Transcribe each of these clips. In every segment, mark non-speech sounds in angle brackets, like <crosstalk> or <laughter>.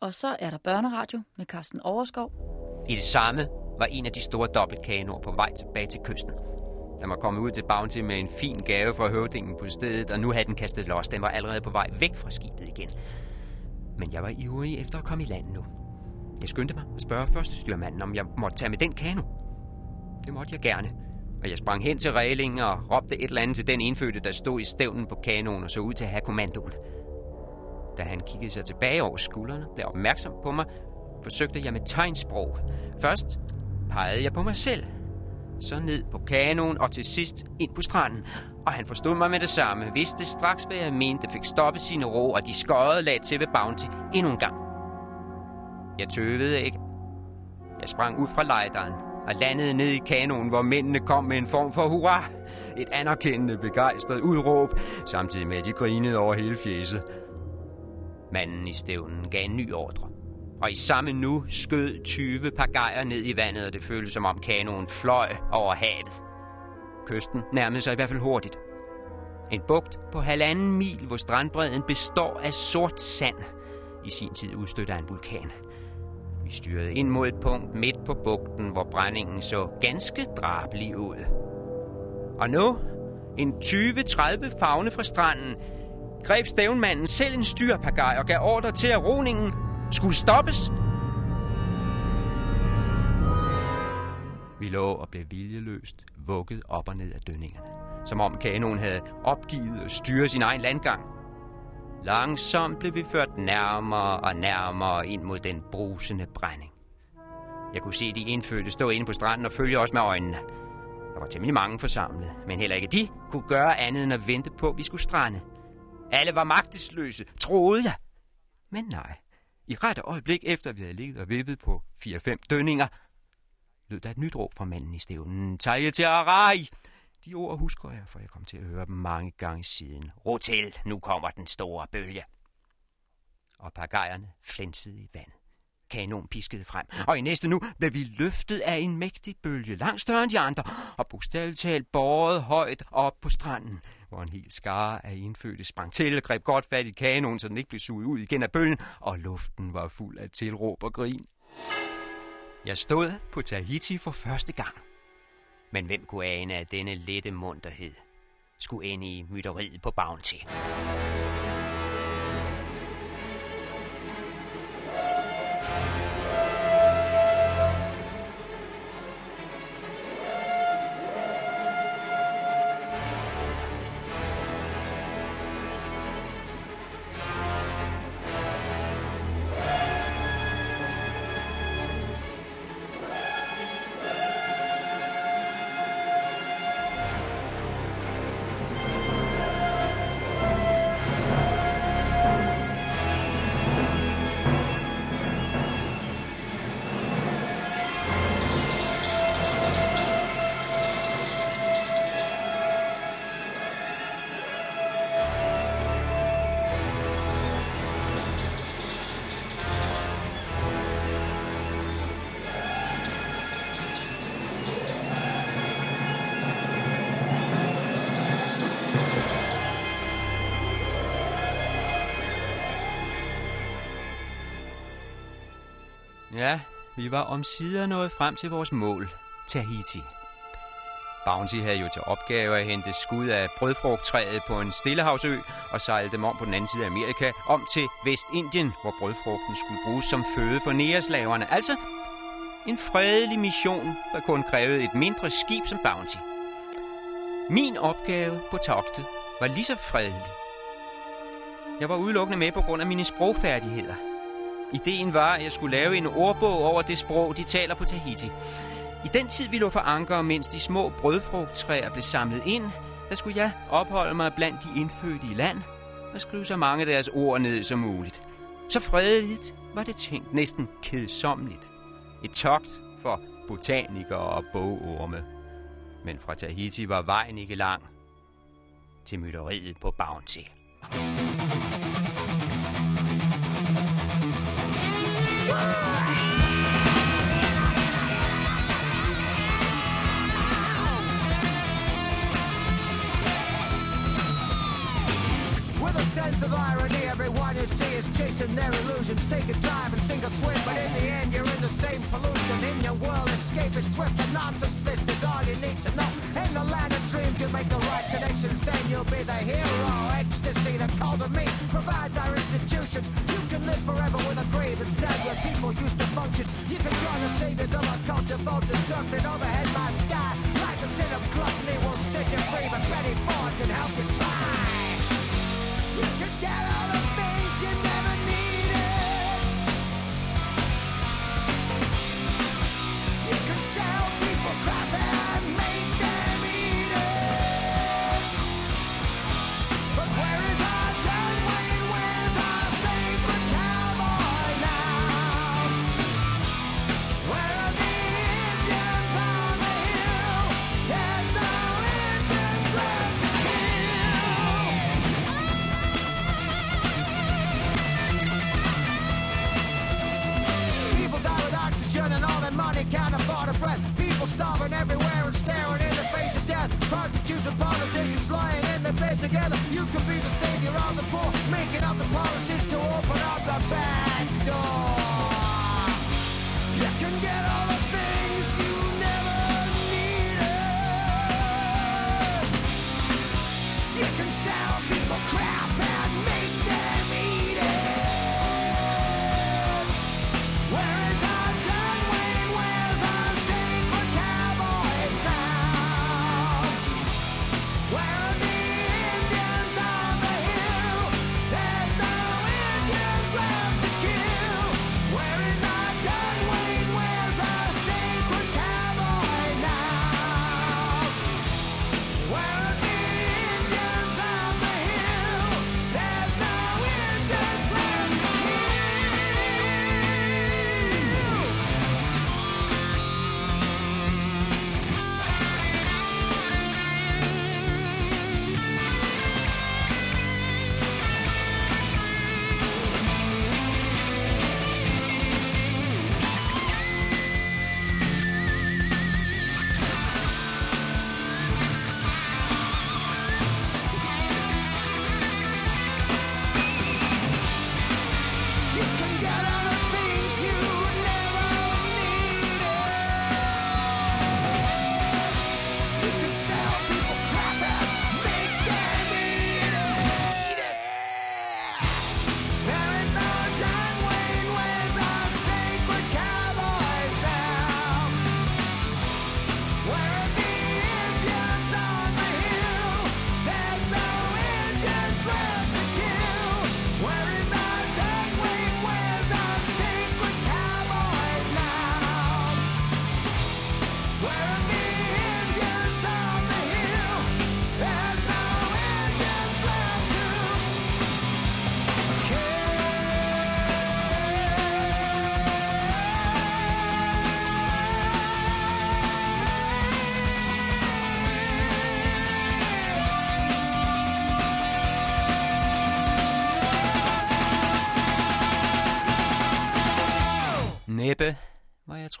Og så er der børneradio med Carsten Overskov. I det samme var en af de store dobbeltkanoer på vej tilbage til kysten. Den var kommet ud til Bounty med en fin gave fra høvdingen på stedet, og nu havde den kastet los. Den var allerede på vej væk fra skibet igen. Men jeg var ivrig efter at komme i land nu. Jeg skyndte mig at spørge første styrmanden, om jeg måtte tage med den kano. Det måtte jeg gerne. Og jeg sprang hen til reglingen og råbte et eller andet til den indfødte, der stod i stævnen på kanonen og så ud til at have kommandoen. Da han kiggede sig tilbage over skuldrene, blev opmærksom på mig, forsøgte jeg med tegnsprog. Først pegede jeg på mig selv, så ned på kanonen og til sidst ind på stranden. Og han forstod mig med det samme, vidste straks, hvad jeg mente, fik stoppet sine ro, og de skøjede lag til ved Bounty endnu en gang. Jeg tøvede ikke. Jeg sprang ud fra lejderen og landede ned i kanonen, hvor mændene kom med en form for hurra. Et anerkendende, begejstret udråb, samtidig med at de grinede over hele fjeset. Manden i stævnen gav en ny ordre. Og i samme nu skød 20 pagajer ned i vandet, og det føltes som om kanonen fløj over havet. Kysten nærmede sig i hvert fald hurtigt. En bugt på halvanden mil, hvor strandbredden består af sort sand, i sin tid udstødt af en vulkan. Vi styrede ind mod et punkt midt på bugten, hvor brændingen så ganske drabelig ud. Og nu, en 20-30 fagne fra stranden, greb stævnmanden selv en styrpagaj og gav ordre til, at roningen skulle stoppes. Vi lå og blev viljeløst vugget op og ned af dønningerne, som om kanonen havde opgivet at styre sin egen landgang. Langsomt blev vi ført nærmere og nærmere ind mod den brusende brænding. Jeg kunne se de indfødte stå inde på stranden og følge os med øjnene. Der var temmelig mange forsamlet, men heller ikke de kunne gøre andet end at vente på, at vi skulle strande. Alle var magtesløse, troede jeg. Men nej, i rette øjeblik efter vi havde ligget og vippet på 4-5 dønninger, lød der et nyt råb fra manden i stævnen. Tag til Arai! De ord husker jeg, for jeg kom til at høre dem mange gange siden. Ro til, nu kommer den store bølge. Og pagajerne flænsede i vandet. Kanon piskede frem, og i næste nu blev vi løftet af en mægtig bølge, langt større end de andre, og bogstaveligt talt båret højt op på stranden, hvor en hel skare af indfødte sprang til og greb godt fat i kanonen, så den ikke blev suget ud igen af bølgen, og luften var fuld af tilråb og grin. Jeg stod på Tahiti for første gang. Men hvem kunne ane, at denne lette munterhed skulle ende i mytteriet på Bounty? Ja, vi var om sider nået frem til vores mål, Tahiti. Bounty havde jo til opgave at hente skud af brødfrugttræet på en stillehavsø og sejle dem om på den anden side af Amerika, om til Vestindien, hvor brødfrugten skulle bruges som føde for næreslaverne. Altså en fredelig mission, der kun krævede et mindre skib som Bounty. Min opgave på togtet var lige så fredelig. Jeg var udelukkende med på grund af mine sprogfærdigheder – Ideen var, at jeg skulle lave en ordbog over det sprog, de taler på Tahiti. I den tid, vi lå for anker, mens de små brødfrugttræer blev samlet ind, der skulle jeg opholde mig blandt de indfødte i land og skrive så mange af deres ord ned som muligt. Så fredeligt var det tænkt næsten kedsommeligt. Et togt for botanikere og bogorme. Men fra Tahiti var vejen ikke lang til mytteriet på Bounty. thank you With a sense of irony, you see is chasing their illusions. Take a dive and sink or swim, but in the end you're in the same pollution. In your world, escape is swift. The nonsense list is all you need to know. In the land of dreams, you make the right connections, then you'll be the hero. Ecstasy, the call to me, provides our institutions. You can live forever with a grave instead where people used to function. You can join the saviors of our culture, vultures circling overhead my sky. Like a sin of gluttony won't set you free, but Betty Ford can help you try.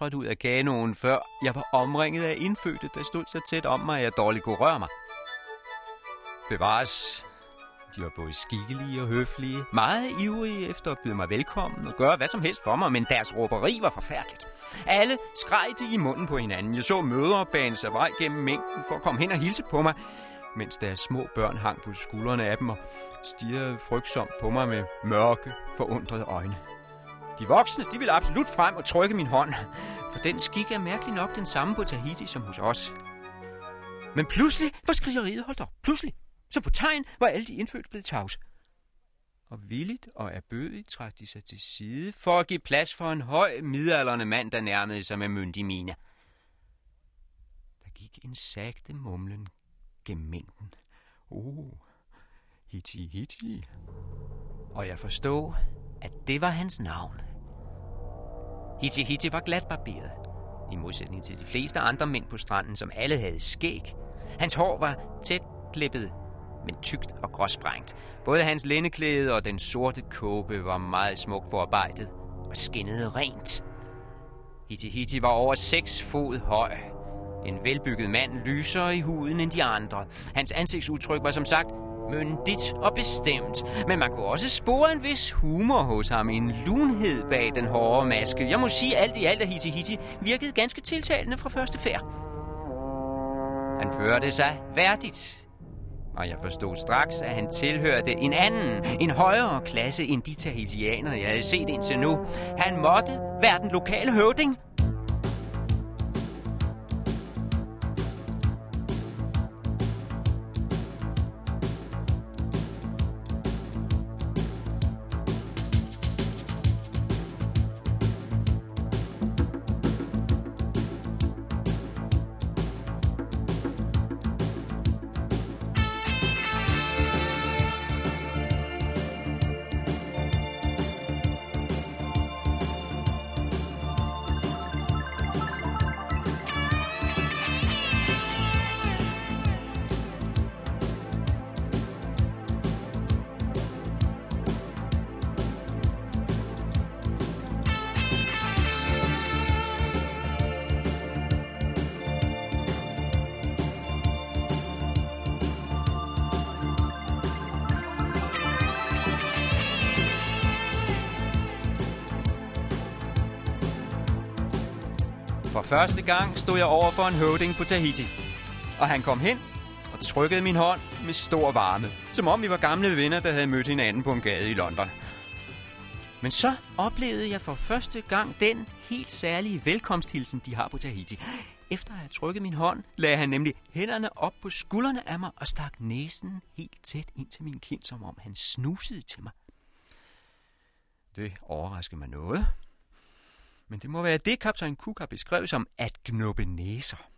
Var trådt ud af kanoen, før jeg var omringet af indfødte, der stod så tæt om mig, at jeg dårligt kunne røre mig. Bevares. De var både skikkelige og høflige, meget ivrige efter at byde mig velkommen og gøre hvad som helst for mig, men deres råberi var forfærdeligt. Alle skreg de i munden på hinanden. Jeg så mødre bane sig vej gennem mængden for at komme hen og hilse på mig, mens deres små børn hang på skuldrene af dem og stirrede frygtsomt på mig med mørke, forundrede øjne. De voksne, de ville absolut frem og trykke min hånd, for den skik er mærkelig nok den samme på Tahiti som hos os. Men pludselig var skrigeriet holdt op. Pludselig. Så på tegn var alle de indfødte blevet tavse. Og villigt og erbødigt trak de sig til side for at give plads for en høj, midalderne mand, der nærmede sig med myndig mine. Der gik en sagte mumlen gennem mængden. Oh, hiti hiti. Og jeg forstod, at det var hans navn. Hiti Hiti var glatbarberet, i modsætning til de fleste andre mænd på stranden, som alle havde skæg. Hans hår var tæt klippet, men tykt og gråsprængt. Både hans lændeklæde og den sorte kåbe var meget smukt forarbejdet og skinnede rent. Hiti Hiti var over seks fod høj. En velbygget mand lysere i huden end de andre. Hans ansigtsudtryk var som sagt myndigt og bestemt. Men man kunne også spore en vis humor hos ham, en lunhed bag den hårde maske. Jeg må sige, alt i alt, af Hiti Hiti virkede ganske tiltalende fra første færd. Han førte sig værdigt, og jeg forstod straks, at han tilhørte en anden, en højere klasse end de tahitianere, jeg havde set indtil nu. Han måtte være den lokale høvding, For første gang stod jeg over for en høvding på Tahiti. Og han kom hen og trykkede min hånd med stor varme. Som om vi var gamle venner, der havde mødt hinanden på en gade i London. Men så oplevede jeg for første gang den helt særlige velkomsthilsen, de har på Tahiti. Efter at have trykket min hånd, lagde han nemlig hænderne op på skuldrene af mig og stak næsen helt tæt ind til min kind, som om han snusede til mig. Det overraskede mig noget. Men det må være det, kaptajn Cook har beskrevet som at knuppe næser.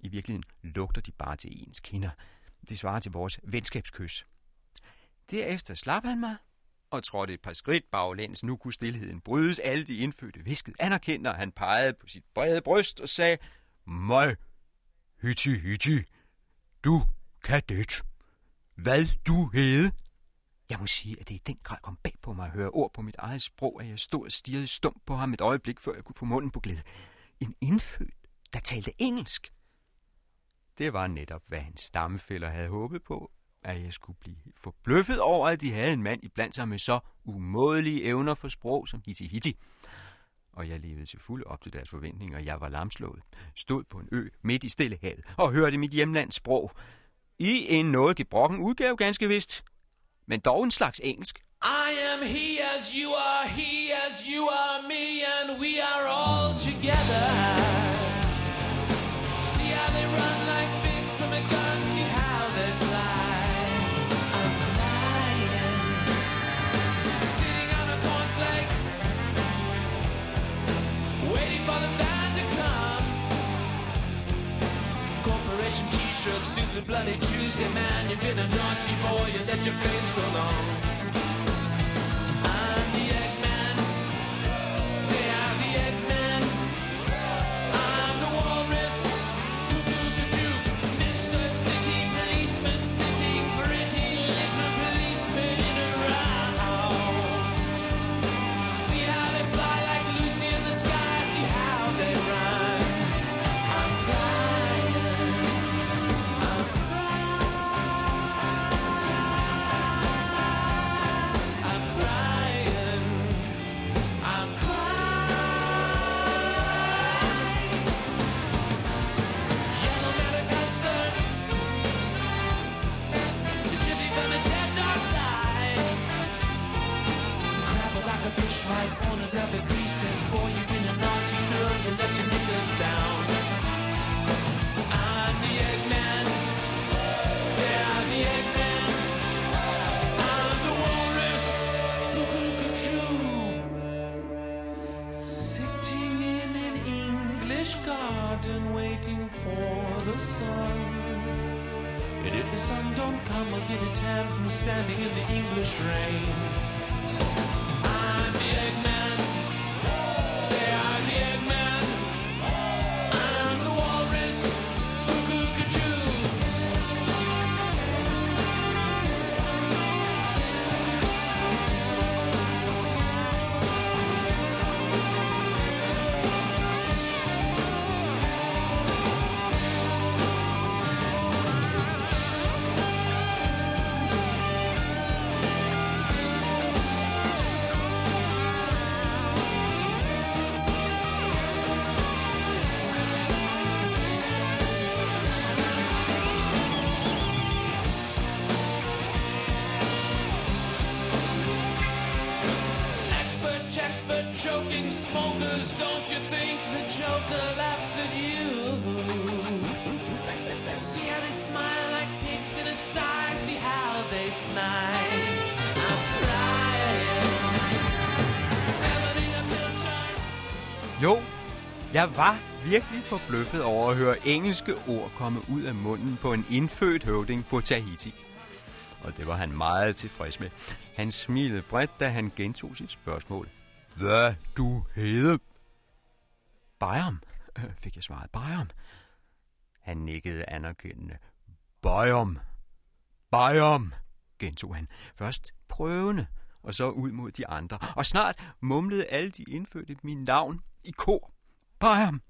I virkeligheden lugter de bare til ens kinder. Det svarer til vores venskabskys. Derefter slap han mig og trådte et par skridt baglæns. Nu kunne stillheden brydes. Alle de indfødte viskede anerkendte, han pegede på sit brede bryst og sagde, Møj, hytti, hytti, du kadet. Hvad du hed? Jeg må sige, at det i den grad kom bag på mig at høre ord på mit eget sprog, at jeg stod og stirrede stump på ham et øjeblik, før jeg kunne få munden på glæde. En indfødt, der talte engelsk. Det var netop, hvad hans stammefælder havde håbet på, at jeg skulle blive forbløffet over, at de havde en mand iblandt sig med så umådelige evner for sprog som Hiti Hiti. Og jeg levede til fuld op til deres forventninger. Jeg var lamslået, stod på en ø midt i Stillehavet og hørte mit hjemlands sprog. I en noget gebrokken udgave ganske vist, men dog en slags engelsk. I am he as you are, he as you are me, and we are all together. Choking smokers. Don't you think the Joker laughs at you? See how they smile like pigs in a sty. See how they snide. I'm Jo, jeg var virkelig forbløffet over at høre engelske ord komme ud af munden på en indfødt høvding på Tahiti. Og det var han meget tilfreds med. Han smilede bredt, da han gentog sit spørgsmål. Hvad du hedder? Øh, <laughs> fik jeg svaret. Bayam. Han nikkede anerkendende. Bayam. Bayam, gentog han. Først prøvende, og så ud mod de andre. Og snart mumlede alle de indfødte min navn i kor. Bayam.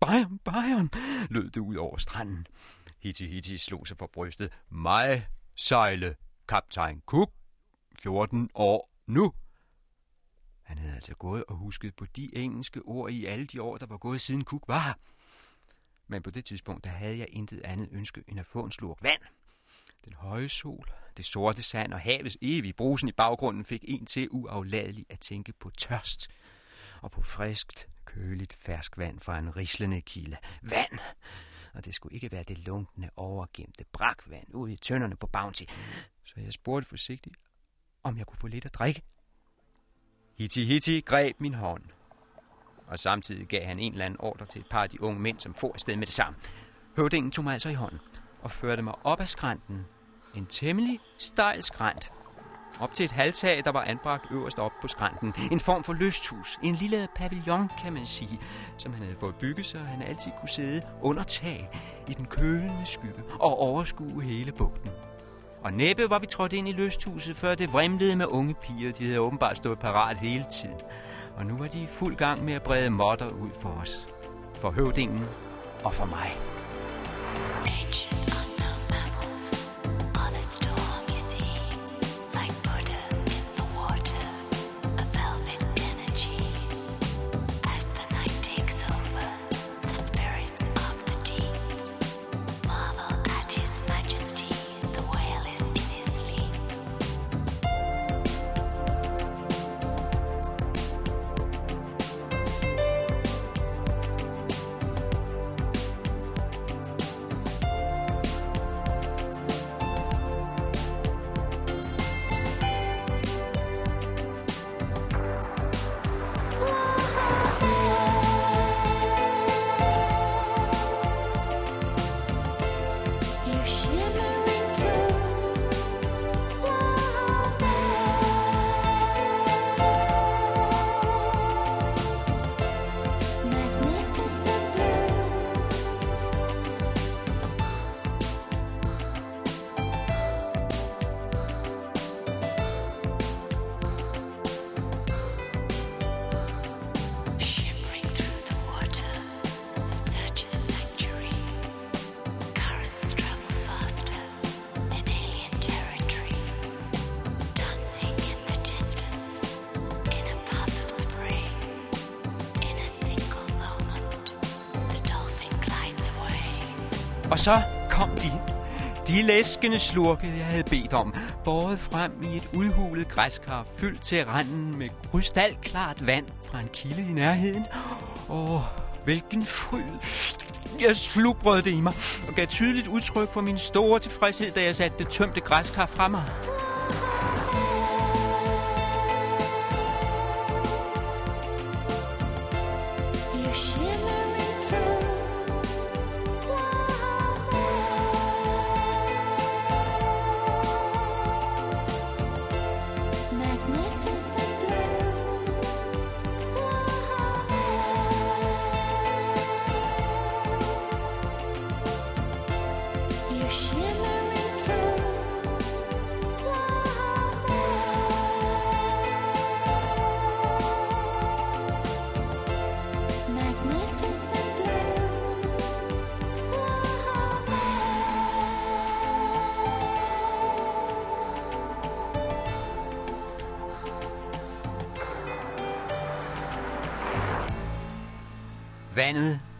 Bayam, Bayam, lød det ud over stranden. Hitti Hitti slog sig for brystet. Mig sejle, kaptajn Cook. 14 år nu. Han havde altså gået og husket på de engelske ord i alle de år, der var gået siden Cook var her. Men på det tidspunkt, der havde jeg intet andet ønske end at få en slurk vand. Den høje sol, det sorte sand og havets evige brusen i baggrunden fik en til uafladelig at tænke på tørst og på friskt, køligt ferskvand fra en rislende kilde. Vand! Og det skulle ikke være det lunkne, overgemte brakvand ude i tønderne på Bounty. Så jeg spurgte forsigtigt, om jeg kunne få lidt at drikke. Hitti Hitti greb min hånd. Og samtidig gav han en eller anden ordre til et par af de unge mænd, som for afsted med det samme. Høvdingen tog mig altså i hånden og førte mig op ad skrænten. En temmelig stejl skrænt. Op til et halvtag, der var anbragt øverst op på skrænten. En form for lysthus. En lille pavillon, kan man sige, som han havde fået bygget, så han altid kunne sidde under tag i den kølende skygge og overskue hele bugten. Og næppe var vi trådt ind i lysthuset, før det vrimlede med unge piger. De havde åbenbart stået parat hele tiden. Og nu var de i fuld gang med at brede modder ud for os. For høvdingen og for mig. Ancient Og så kom de. De læskende slurke, jeg havde bedt om, båret frem i et udhulet græskar, fyldt til randen med krystalklart vand fra en kilde i nærheden. Åh, hvilken fryd. Jeg slubrede det i mig, og gav tydeligt udtryk for min store tilfredshed, da jeg satte det tømte græskar fra mig.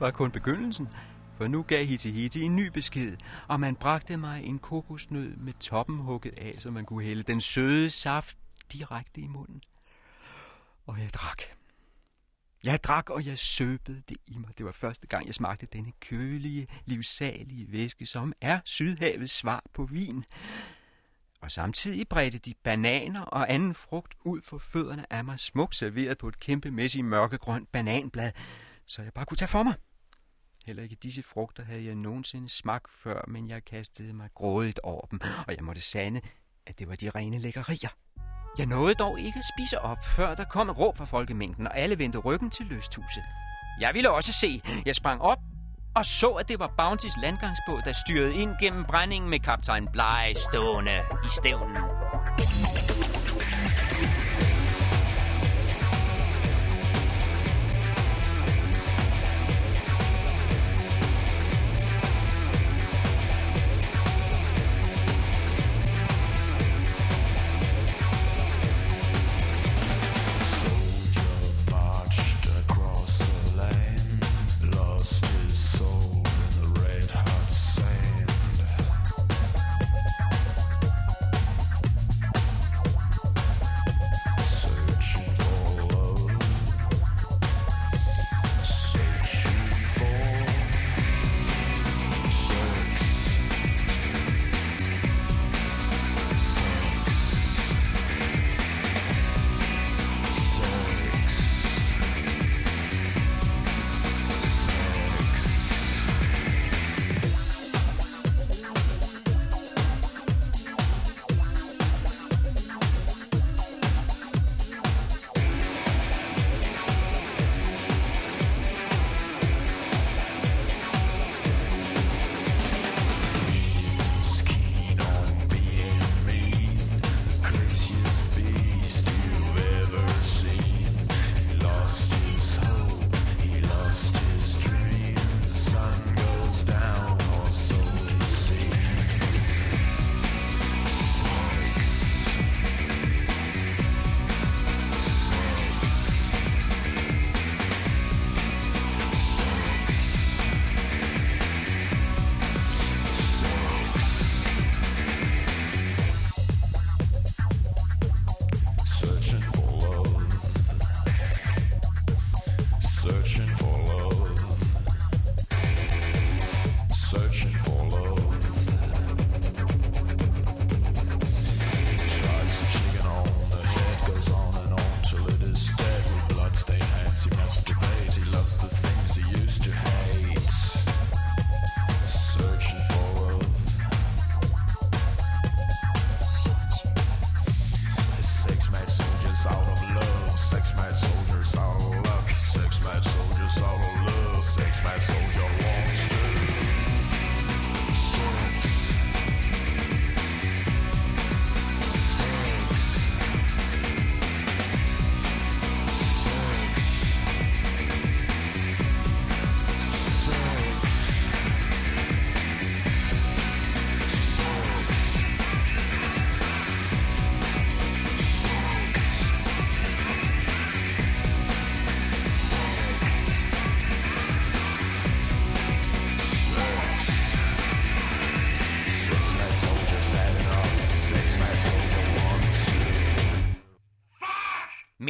Var kun begyndelsen, for nu gav Hiti Hiti en ny besked, og man bragte mig en kokosnød med toppen hugget af, så man kunne hælde den søde saft direkte i munden. Og jeg drak. Jeg drak, og jeg søbede det i mig. Det var første gang, jeg smagte denne kølige, livsalige væske, som er Sydhavets svar på vin. Og samtidig bredte de bananer og anden frugt ud for fødderne af mig, smukt serveret på et kæmpemæssigt mørkegrønt bananblad, så jeg bare kunne tage for mig. Heller ikke disse frugter havde jeg nogensinde smagt før, men jeg kastede mig grådigt over dem, og jeg måtte sande, at det var de rene lækkerier. Jeg nåede dog ikke at spise op, før der kom et råb fra folkemængden, og alle vendte ryggen til lysthuset. Jeg ville også se. Jeg sprang op og så, at det var Bountys landgangsbåd, der styrede ind gennem brændingen med kaptajn Bly stående i stævnen.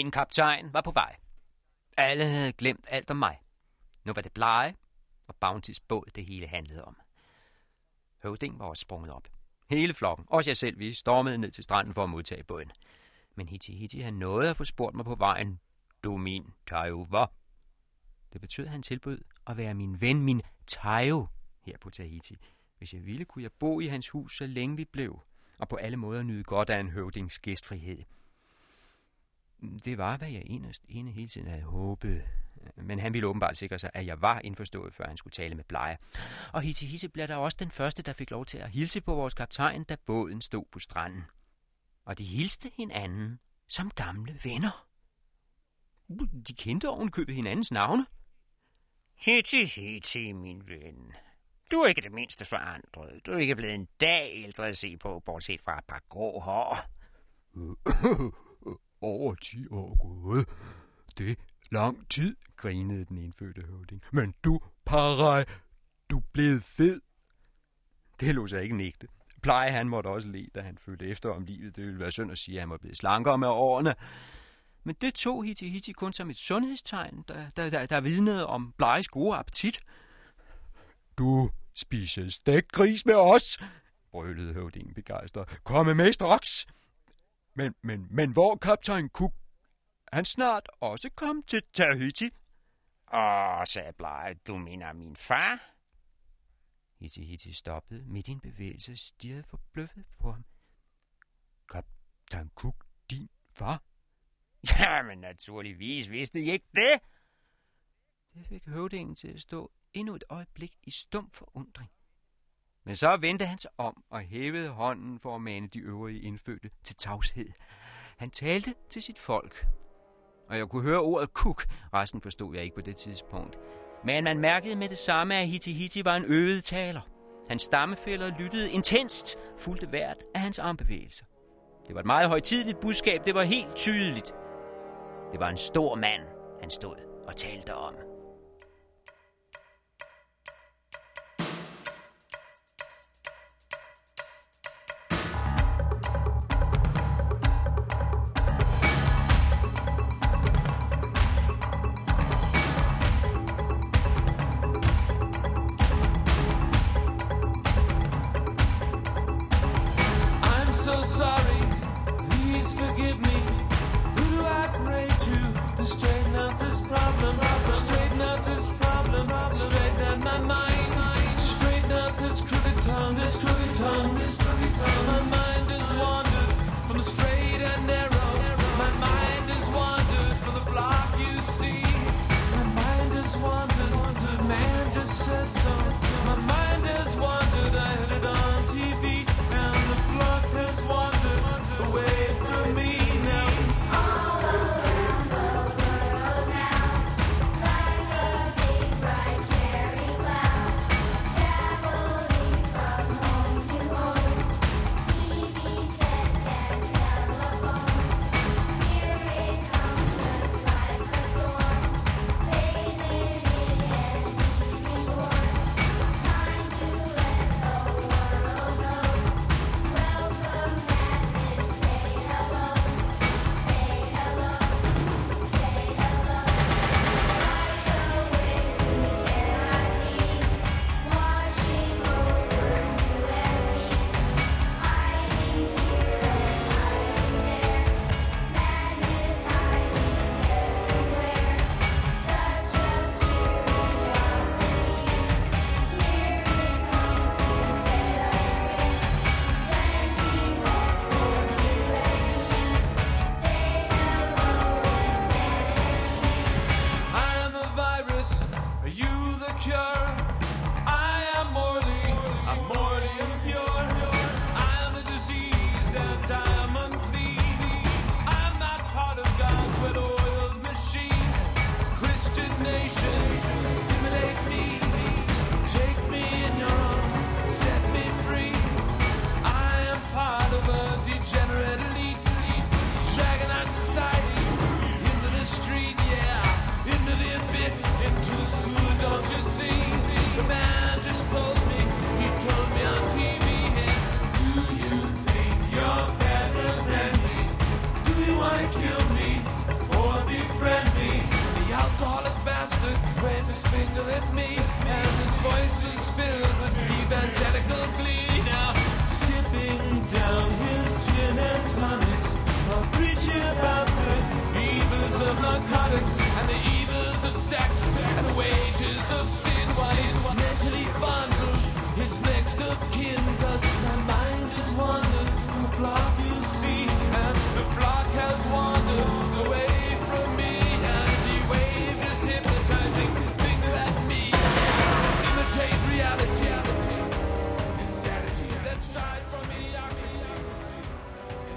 Min kaptajn var på vej. Alle havde glemt alt om mig. Nu var det blege og Bountys båd, det hele handlede om. Høvding var også sprunget op. Hele flokken, også jeg selv, vi stormede ned til stranden for at modtage båden. Men Hiti Hiti havde nåede at få spurgt mig på vejen. Du min Tayo. Det betød, at han tilbød at være min ven, min Tayo, her på Tahiti. Hvis jeg ville, kunne jeg bo i hans hus, så længe vi blev, og på alle måder nyde godt af en høvdings gæstfrihed. Det var, hvad jeg enest ene hele tiden havde håbet. Men han ville åbenbart sikre sig, at jeg var indforstået, før han skulle tale med Bleje. Og Hiti Hiti blev der også den første, der fik lov til at hilse på vores kaptajn, da båden stod på stranden. Og de hilste hinanden som gamle venner. De kendte ovenkøbet hinandens navne. Hiti Hiti, min ven. Du er ikke det mindste forandret. Du er ikke blevet en dag ældre at se på, bortset fra et par grå hår. <coughs> Over 10 år gået. Det er lang tid, grinede den indfødte høvding. Men du, Parai, du blev fed. Det lå sig ikke nægte. Pleje han måtte også le, da han følte efter om livet. Det ville være synd at sige, at han var blevet slankere med årene. Men det tog Hiti Hiti kun som et sundhedstegn, der, der, der, der vidnede om Blejes gode appetit. Du spiser stegt gris med os, brølede høvdingen begejstret. Kom med straks. Men, men, men hvor kaptajn Cook? Han snart også kom til Tahiti. Åh, sagde Blege, du mener min far? Hitti Hitti stoppede midt i en bevægelse og stirrede forbløffet på ham. Kaptajn Cook, din far? <laughs> Ja, men naturligvis vidste I ikke det. Det fik høvdingen til at stå endnu et øjeblik i stum forundring. Men så vendte han sig om og hævede hånden for at mane de øvrige indfødte til tavshed. Han talte til sit folk, og jeg kunne høre ordet kuk. Resten forstod jeg ikke på det tidspunkt. Men man mærkede med det samme, at Hitihiti var en øvet taler. Hans stammefælder lyttede intenst, fulgte hvert af hans armbevægelser. Det var et meget højtidligt budskab, det var helt tydeligt. Det var en stor mand, han stod og talte om.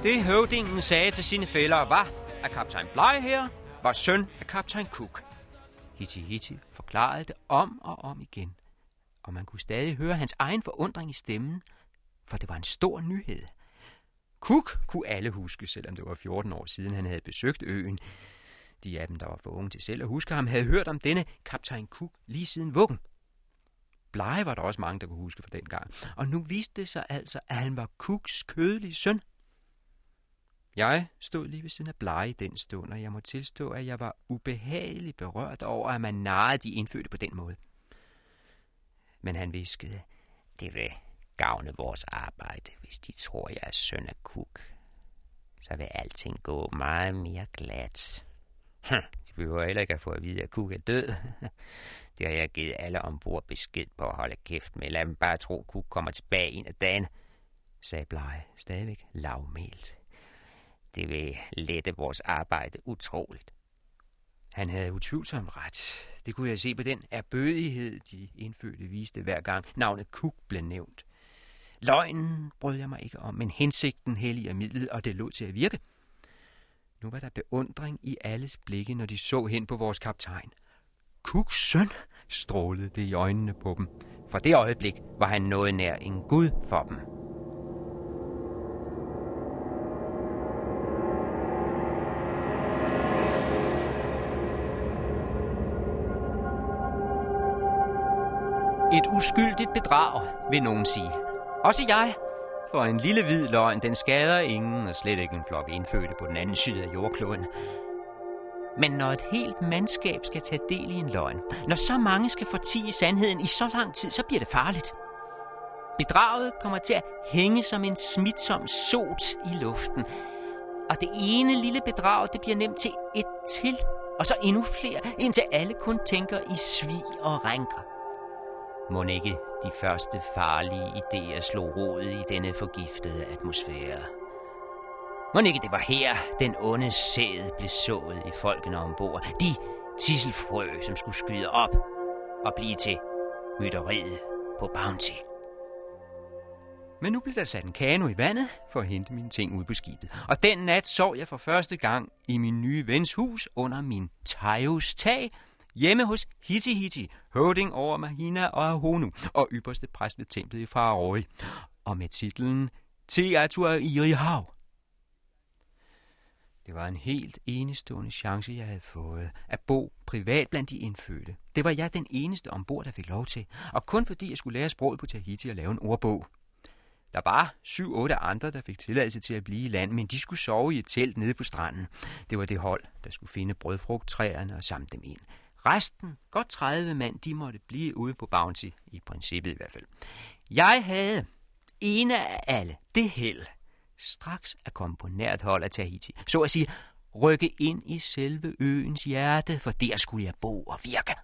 Det høvdingen sagde til sine fælder var, at kaptajn Bly her var søn af kaptajn Cook. Hitti Hitti forklarede det om og om igen, og man kunne stadig høre hans egen forundring i stemmen, for det var en stor nyhed. Cook kunne alle huske, selvom det var 14 år siden, han havde besøgt øen. De af dem, der var for unge til selv at huske ham, havde hørt om denne kaptajn Cook lige siden vuggen. Blege var der også mange, der kunne huske fra den gang, og nu viste det sig altså, at han var Cooks kødelige søn. Jeg stod lige ved siden af Blege i den stund, og jeg må tilstå, at jeg var ubehageligt berørt over, at man narrede de indfødte på den måde. Men han viskede, Det vil gavne vores arbejde, hvis de tror, jeg er søn af kuk. Så vil alting gå meget mere glat. Hm, de behøver heller ikke at få at vide, at kuk er død. <laughs> Det har jeg givet alle ombord besked på at holde kæft med. Lad dem bare tro, at kuk kommer tilbage en af dagen, sagde Blege stadigvæk lavmælt. Det vil lette vores arbejde utroligt. Han havde utvivlsomt ret. Det kunne jeg se på den erbødighed, de indfødte viste hver gang navnet Cook blev nævnt. Løgnen brød jeg mig ikke om, men hensigten helliger midlet, og det lå til at virke. Nu var der beundring i alles blikke, når de så hen på vores kaptajn. Cooks søn, strålede det i øjnene på dem. Fra det øjeblik var han noget nær en gud for dem. Et uskyldigt bedrag, vil nogen sige. Også jeg, for en lille hvid løgn, den skader ingen, og slet ikke en flok indfødte på den anden side af jordkloden. Men når et helt mandskab skal tage del i en løgn, når så mange skal fortige sandheden i så lang tid, så bliver det farligt. Bedraget kommer til at hænge som en smitsom sot i luften. Og det ene lille bedrag, det bliver nemt til et til, og så endnu flere, indtil alle kun tænker i svig og rænker. Må ikke de første farlige idéer slog rod i denne forgiftede atmosfære. Må ikke det var her, den onde sæd blev sået i folkene ombord. De tisselfrø, som skulle skyde op og blive til mytteriet på Bounty. Men nu blev der sat en kano i vandet for at hente mine ting ud på skibet. Og den nat sov jeg for første gang i min nye vens hus under min Tajos tag, hjemme hos Hiti Hiti, høvding over Mahina og Ahonu, og ypperste præst ved templet i Faroi, og med titlen Teatur Irihav. Det var en helt enestående chance, jeg havde fået at bo privat blandt de indfødte. Det var jeg den eneste ombord, der fik lov til, og kun fordi jeg skulle lære sproget på Tahiti og lave en ordbog. Der var syv-otte andre, der fik tilladelse til at blive i land, men de skulle sove i et telt nede på stranden. Det var det hold, der skulle finde brødfrugttræerne og samle dem ind. Resten, godt 30 mand, de måtte blive ude på Bounty, i princippet i hvert fald. Jeg havde, ene af alle, det held, straks at komme på nært hold af Tahiti. Så at sige, rykke ind i selve øens hjerte, for der skulle jeg bo og virke.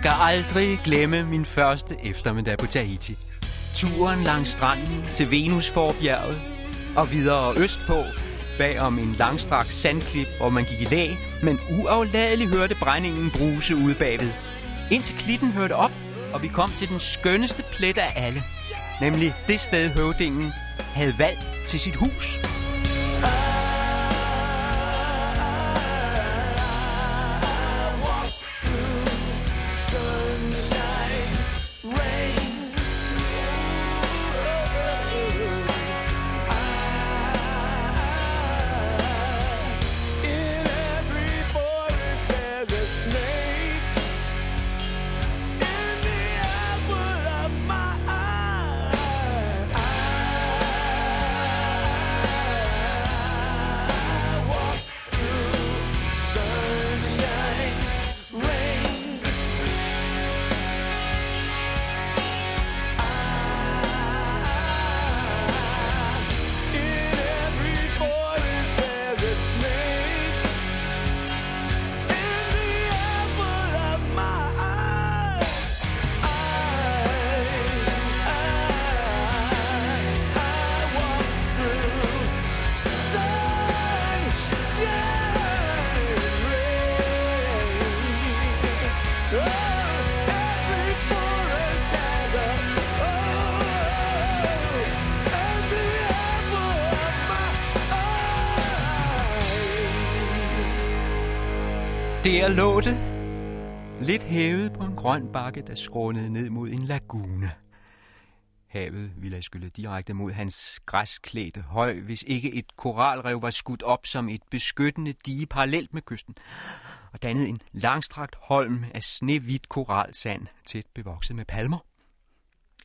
Skal aldrig glemme min første eftermiddag på Tahiti. Turen langs stranden til Venusforbjerget og videre østpå bag om en langstrakt sandklip, hvor man gik i lag, men uafladeligt hørte brændingen bruse ude bagved. Indtil klitten hørte op, og vi kom til den skønneste plet af alle. Nemlig det sted høvdingen havde valgt til sit hus. Der lå det. Lidt hævet på en grøn bakke, der skrånede ned mod en lagune. Havet ville have skyllet direkte mod hans græsklædte høj, hvis ikke et koralrev var skudt op som et beskyttende dige parallelt med kysten, og dannede en langstrakt holm af snehvidt koralsand, tæt bevokset med palmer.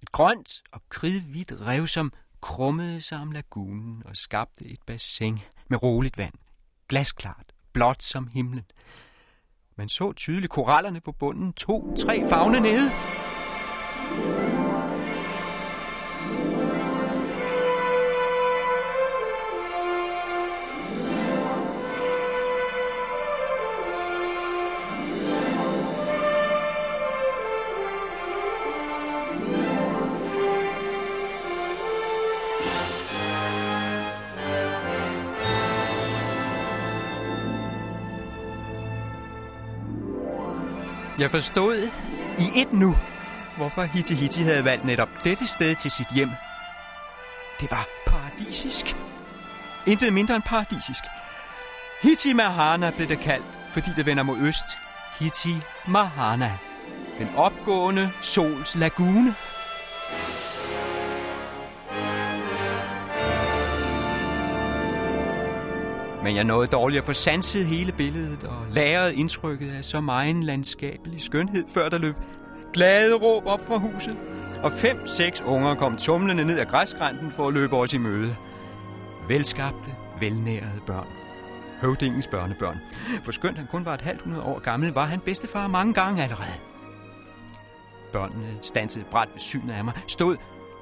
Et grønt og kridhvidt rev, som krummede sig om lagunen og skabte et bassin med roligt vand, glasklart, blåt som himlen. Man så tydeligt korallerne på bunden, to, tre fagne nede. Jeg forstod i et nu, hvorfor Hiti Hiti havde valgt netop dette sted til sit hjem. Det var paradisisk. Intet mindre end paradisisk. Hiti Mahana blev det kaldt, fordi det vender mod øst. Hiti Mahana. Den opgående sols lagune. Men jeg nåede dårligt at få sanset hele billedet og lagret indtrykket af så meget landskabelig skønhed, før der løb glade råb op fra huset. Og fem-seks unger kom tumlende ned ad græsgrænten for at løbe os i møde. Velskabte, velnærede børn. Høvdingens børnebørn. For skønt han kun var et halvt hundrede år gammel, var han bedstefar mange gange allerede. Børnene stansede bræt ved synet af mig, stod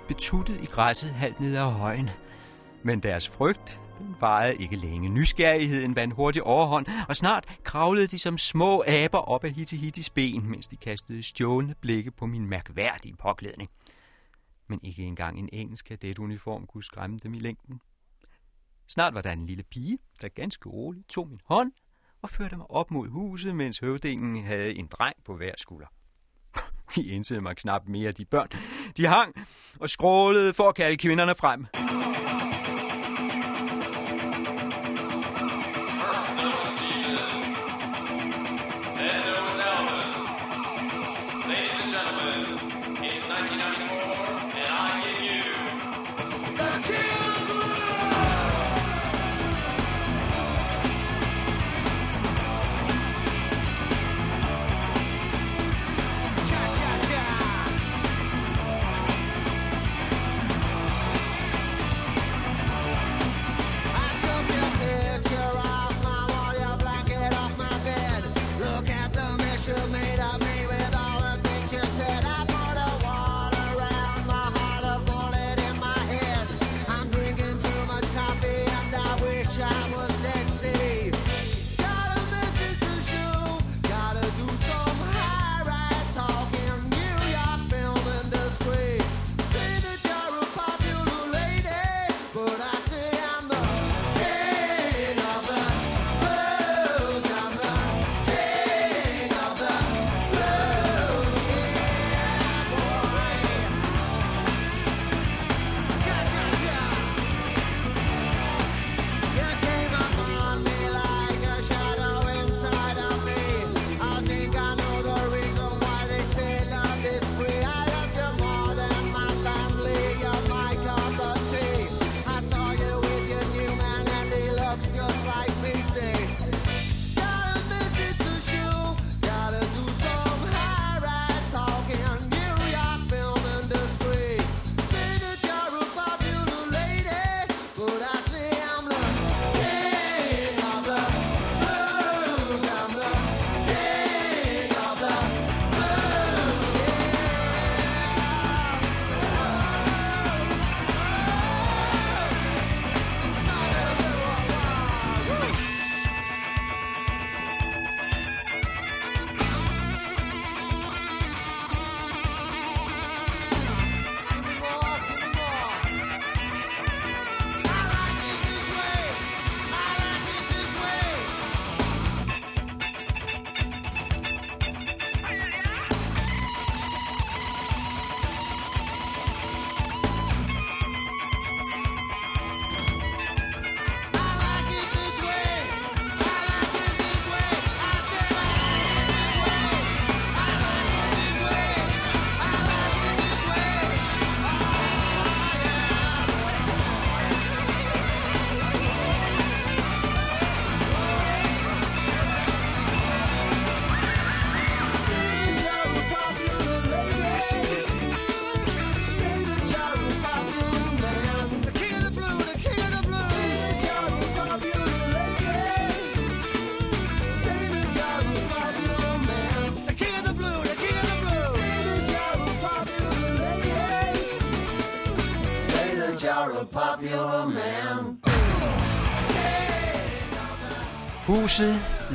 betuttet i græsset halvt ned ad højen. Men deres frygt den varede ikke længe. Nysgerrigheden vandt hurtigt overhånd, og snart kravlede de som små aber op af Hitihitis ben, mens de kastede stjålende blikke på min mærkværdige påklædning. Men ikke engang en engelsk kadetuniform kunne skræmme dem i længden. Snart var der en lille pige, der ganske roligt tog min hånd og førte mig op mod huset, mens høvdingen havde en dreng på hver skulder. <laughs> De indsede mig knap mere, de børn. De hang og skrålede for at kalde kvinderne frem.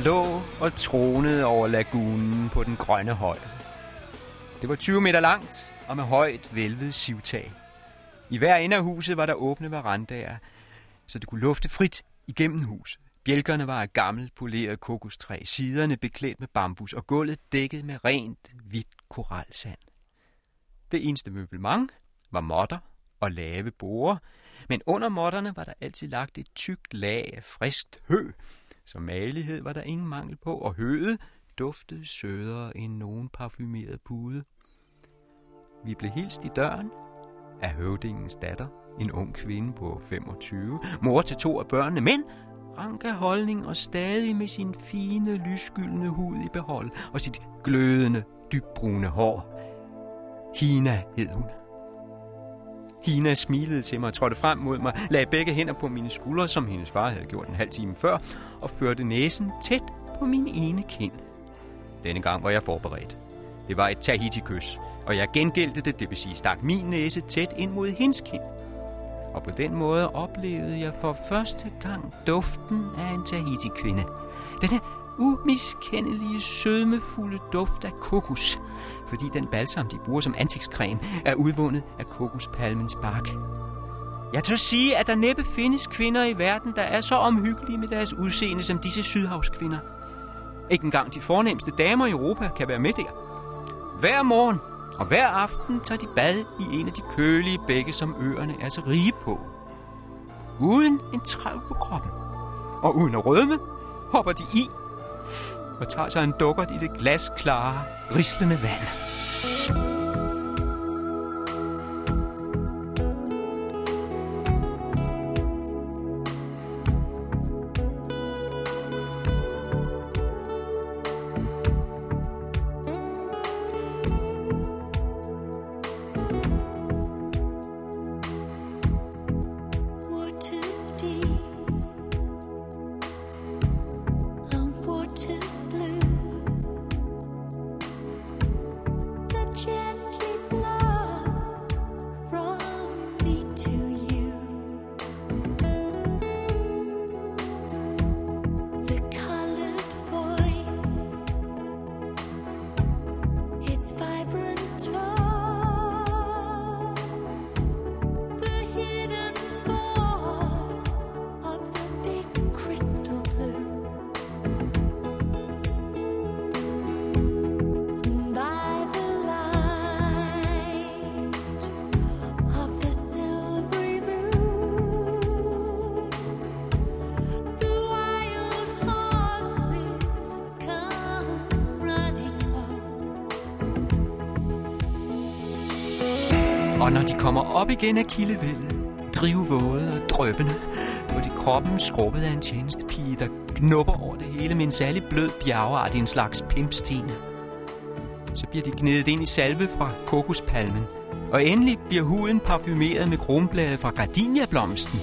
Lå og tronede over lagunen på den grønne høj. Det var 20 meter langt og med højt vælvet sivtag. I hver ende af huset var der åbne verandaer, så det kunne lufte frit igennem huset. Bjælkerne var af gammelt poleret kokostræ, siderne beklædt med bambus og gulvet dækket med rent hvidt koralsand. Det eneste møblement var modder og lave borer, men under modderne var der altid lagt et tykt lag af friskt hø. Så malighed var der ingen mangel på, og høet duftede sødere end nogen parfumeret pude. Vi blev hilst i døren af høvdingens datter, en ung kvinde på 25, mor til to af børnene, men rank af holdning og stadig med sin fine, lysgyldne hud i behold og sit glødende, dybbrune hår. Hina hed hun. Hina smilede til mig trådte frem mod mig, lagde begge hænder på mine skuldre, som hendes far havde gjort en halv time før, og førte næsen tæt på min ene kind. Denne gang var jeg forberedt. Det var et Tahiti-kys, og jeg gengældte det, det vil sige stak min næse tæt ind mod hendes kind. Og på den måde oplevede jeg for første gang duften af en Tahiti-kvinde. Denne umiskendelige, sødmefulde duft af kokos, fordi den balsam, de bruger som ansigtscreme, er udvundet af kokospalmens bark. Jeg tør sige, at der næppe findes kvinder i verden, der er så omhyggelige med deres udseende som disse sydhavskvinder. Ikke engang de fornemmeste damer i Europa kan være med der. Hver morgen og hver aften tager de bad i en af de kølige bække, som øerne er så rige på. Uden en træv på kroppen. Og uden at rødme, hopper de i og tager sig en dukkert i det glasklare, rislende vand. Og når de kommer op igen af kildevældet, drivvåde og drøbende, på de kroppen skrubbet af en tjenestepige, der knupper over det hele med en særlig blød bjergeart i en slags pimpsten. Så bliver de gnedet ind i salve fra kokospalmen, og endelig bliver huden parfumeret med kronblade fra gardiniablomsten.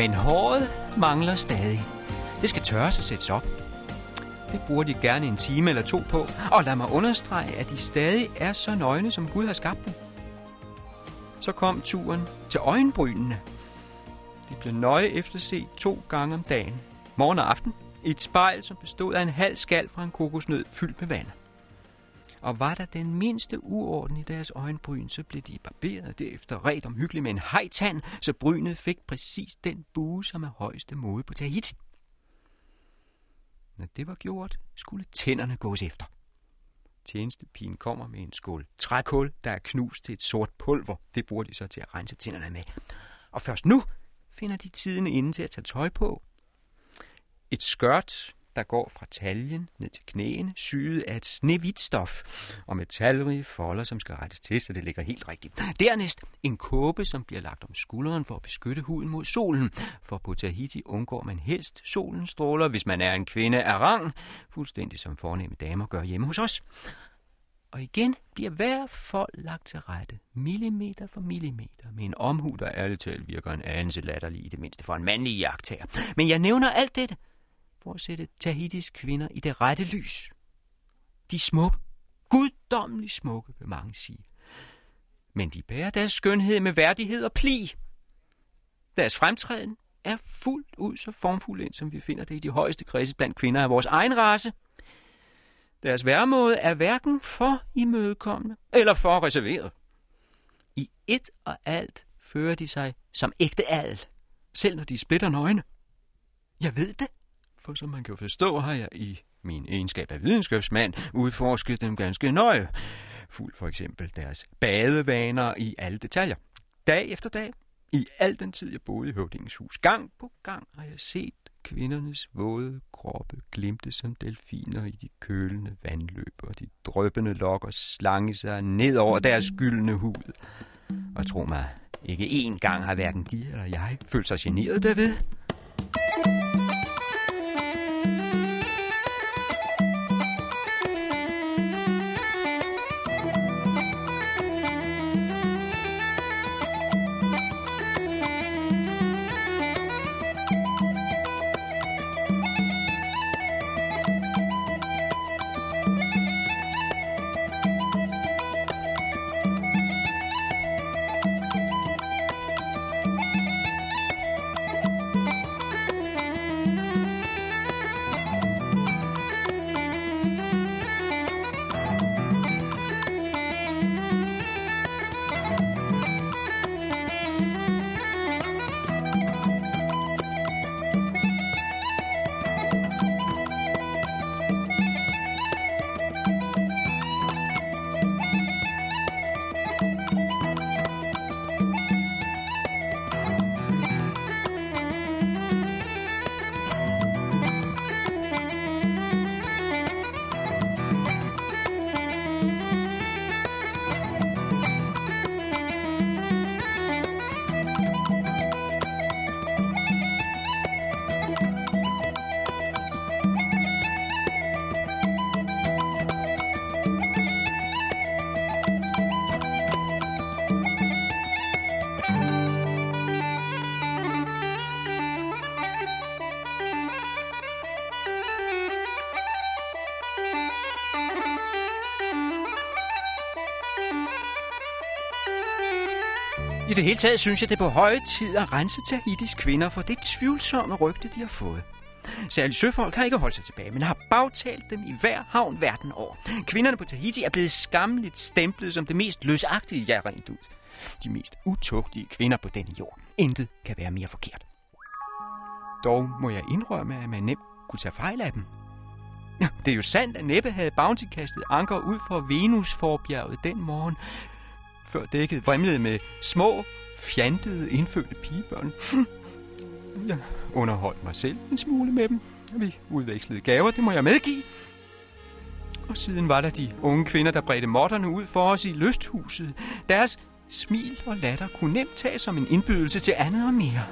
Men håret mangler stadig. Det skal tørres og sættes op. Det bruger de gerne en time eller to på. Og lad mig understrege, at de stadig er så nøgne, som Gud har skabt dem. Så kom turen til øjenbrynene. De blev nøje efterset to gange om dagen. Morgen og aften. I et spejl, som bestod af en halv skal fra en kokosnød fyldt med vand. Og var der den mindste uorden i deres øjenbryn, så blev de barberet og derefter ret omhyggeligt med en hejtand, så brynet fik præcis den bue, som er højeste mode på Tahiti. Når det var gjort, skulle tænderne gås efter. Tjenestepigen kommer med en skål trækul, der er knust til et sort pulver. Det bruger de så til at rense tænderne med. Og først nu finder de tiden inde til at tage tøj på. Et skørt, der går fra taljen ned til knæene, syet af et snehvidt stof, og med talrige folder, som skal rettes til, så det ligger helt rigtigt. Dernæst en kåbe, som bliver lagt om skulderen for at beskytte huden mod solen, for på Tahiti undgår man helst solen stråler, hvis man er en kvinde af rang, fuldstændig som fornemme damer gør hjemme hos os. Og igen bliver hver fold lagt til rette, millimeter for millimeter, med en omhu, der ærligt talt virker en anelse latterlig, i det mindste for en mandlig jagttager. Men jeg nævner alt dette, for at sætte Tahitis kvinder i det rette lys. De er smukke, guddommelig smukke, vil mange sige. Men de bærer deres skønhed med værdighed og pli. Deres fremtræden er fuldt ud så formfuld som vi finder det i de højeste kredse blandt kvinder af vores egen race. Deres væremåde er hverken for imødekommende eller for reserveret. I et og alt fører de sig som ægte adel, selv når de splitter nøgne. Jeg ved det, for som man kan forstå, har jeg i min egenskab af videnskabsmand udforsket dem ganske nøje. Fuld for eksempel deres badevaner i alle detaljer. Dag efter dag, i al den tid jeg boede i Høvdingens hus, gang på gang har jeg set kvindernes våde kroppe glimte som delfiner i de kølende vandløb, og de drøbende lokker slange sig ned over deres gyldne hud. Og tro mig, ikke én gang har hverken de eller jeg følt sig generet derved. I det hele taget synes jeg, det er på høje tid at rense Tahitis kvinder for det tvivlsomme rygte, de har fået. Særligt søfolk har ikke holdt sig tilbage, men har bagtalt dem i hver havn verden over. Kvinderne på Tahiti er blevet skamligt stemplet som det mest løsagtige, jeg rent ud. De mest utugtige kvinder på denne jord. Intet kan være mere forkert. Dog må jeg indrømme, at man nemt kunne tage fejl af dem. Ja, Det er jo sandt, at Neppe havde Bounty kastet anker ud for Venus forbjerget den morgen, før dækket vrimlede med små, fjantede, indfødte pigebørn. <laughs> Jeg underholdt mig selv en smule med dem. Vi udvekslede gaver, det må jeg medgive. Og siden var der de unge kvinder, der bredte motterne ud for os i lysthuset. Deres smil og latter kunne nemt tages som en indbydelse til andet og mere.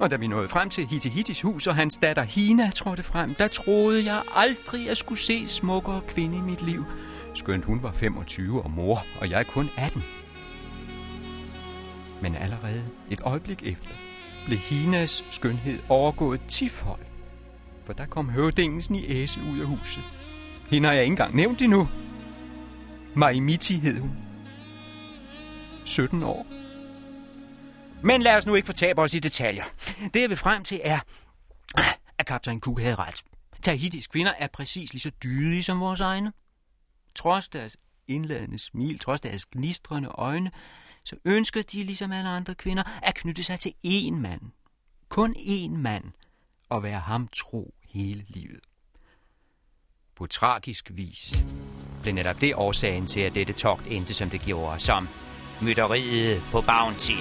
Og da vi nåede frem til Hitihitis hus, og hans datter Hina trådte frem, der troede jeg aldrig, at skulle se smukkere kvinde i mit liv. Skønt hun var 25 og mor, og jeg kun 18. Men allerede et øjeblik efter blev Hinas skønhed overgået tifold. For der kom høvdingens æse ud af huset. Hende har jeg ikke engang nævnt endnu. Maimiti hed hun. 17 år. Men lad os nu ikke fortabe os i detaljer. Det jeg vil frem til er, at kaptajn Cook havde ret. Tahitis kvinder er præcis lige så dydige som vores egne. Trods deres indladende smil, trods deres gnistrende øjne, så ønsker de, ligesom alle andre kvinder, at knytte sig til én mand. Kun én mand. Og være ham tro hele livet. På tragisk vis blev netop det årsagen til, at dette togt endte, som det gjorde, som mytteriet på Bounty.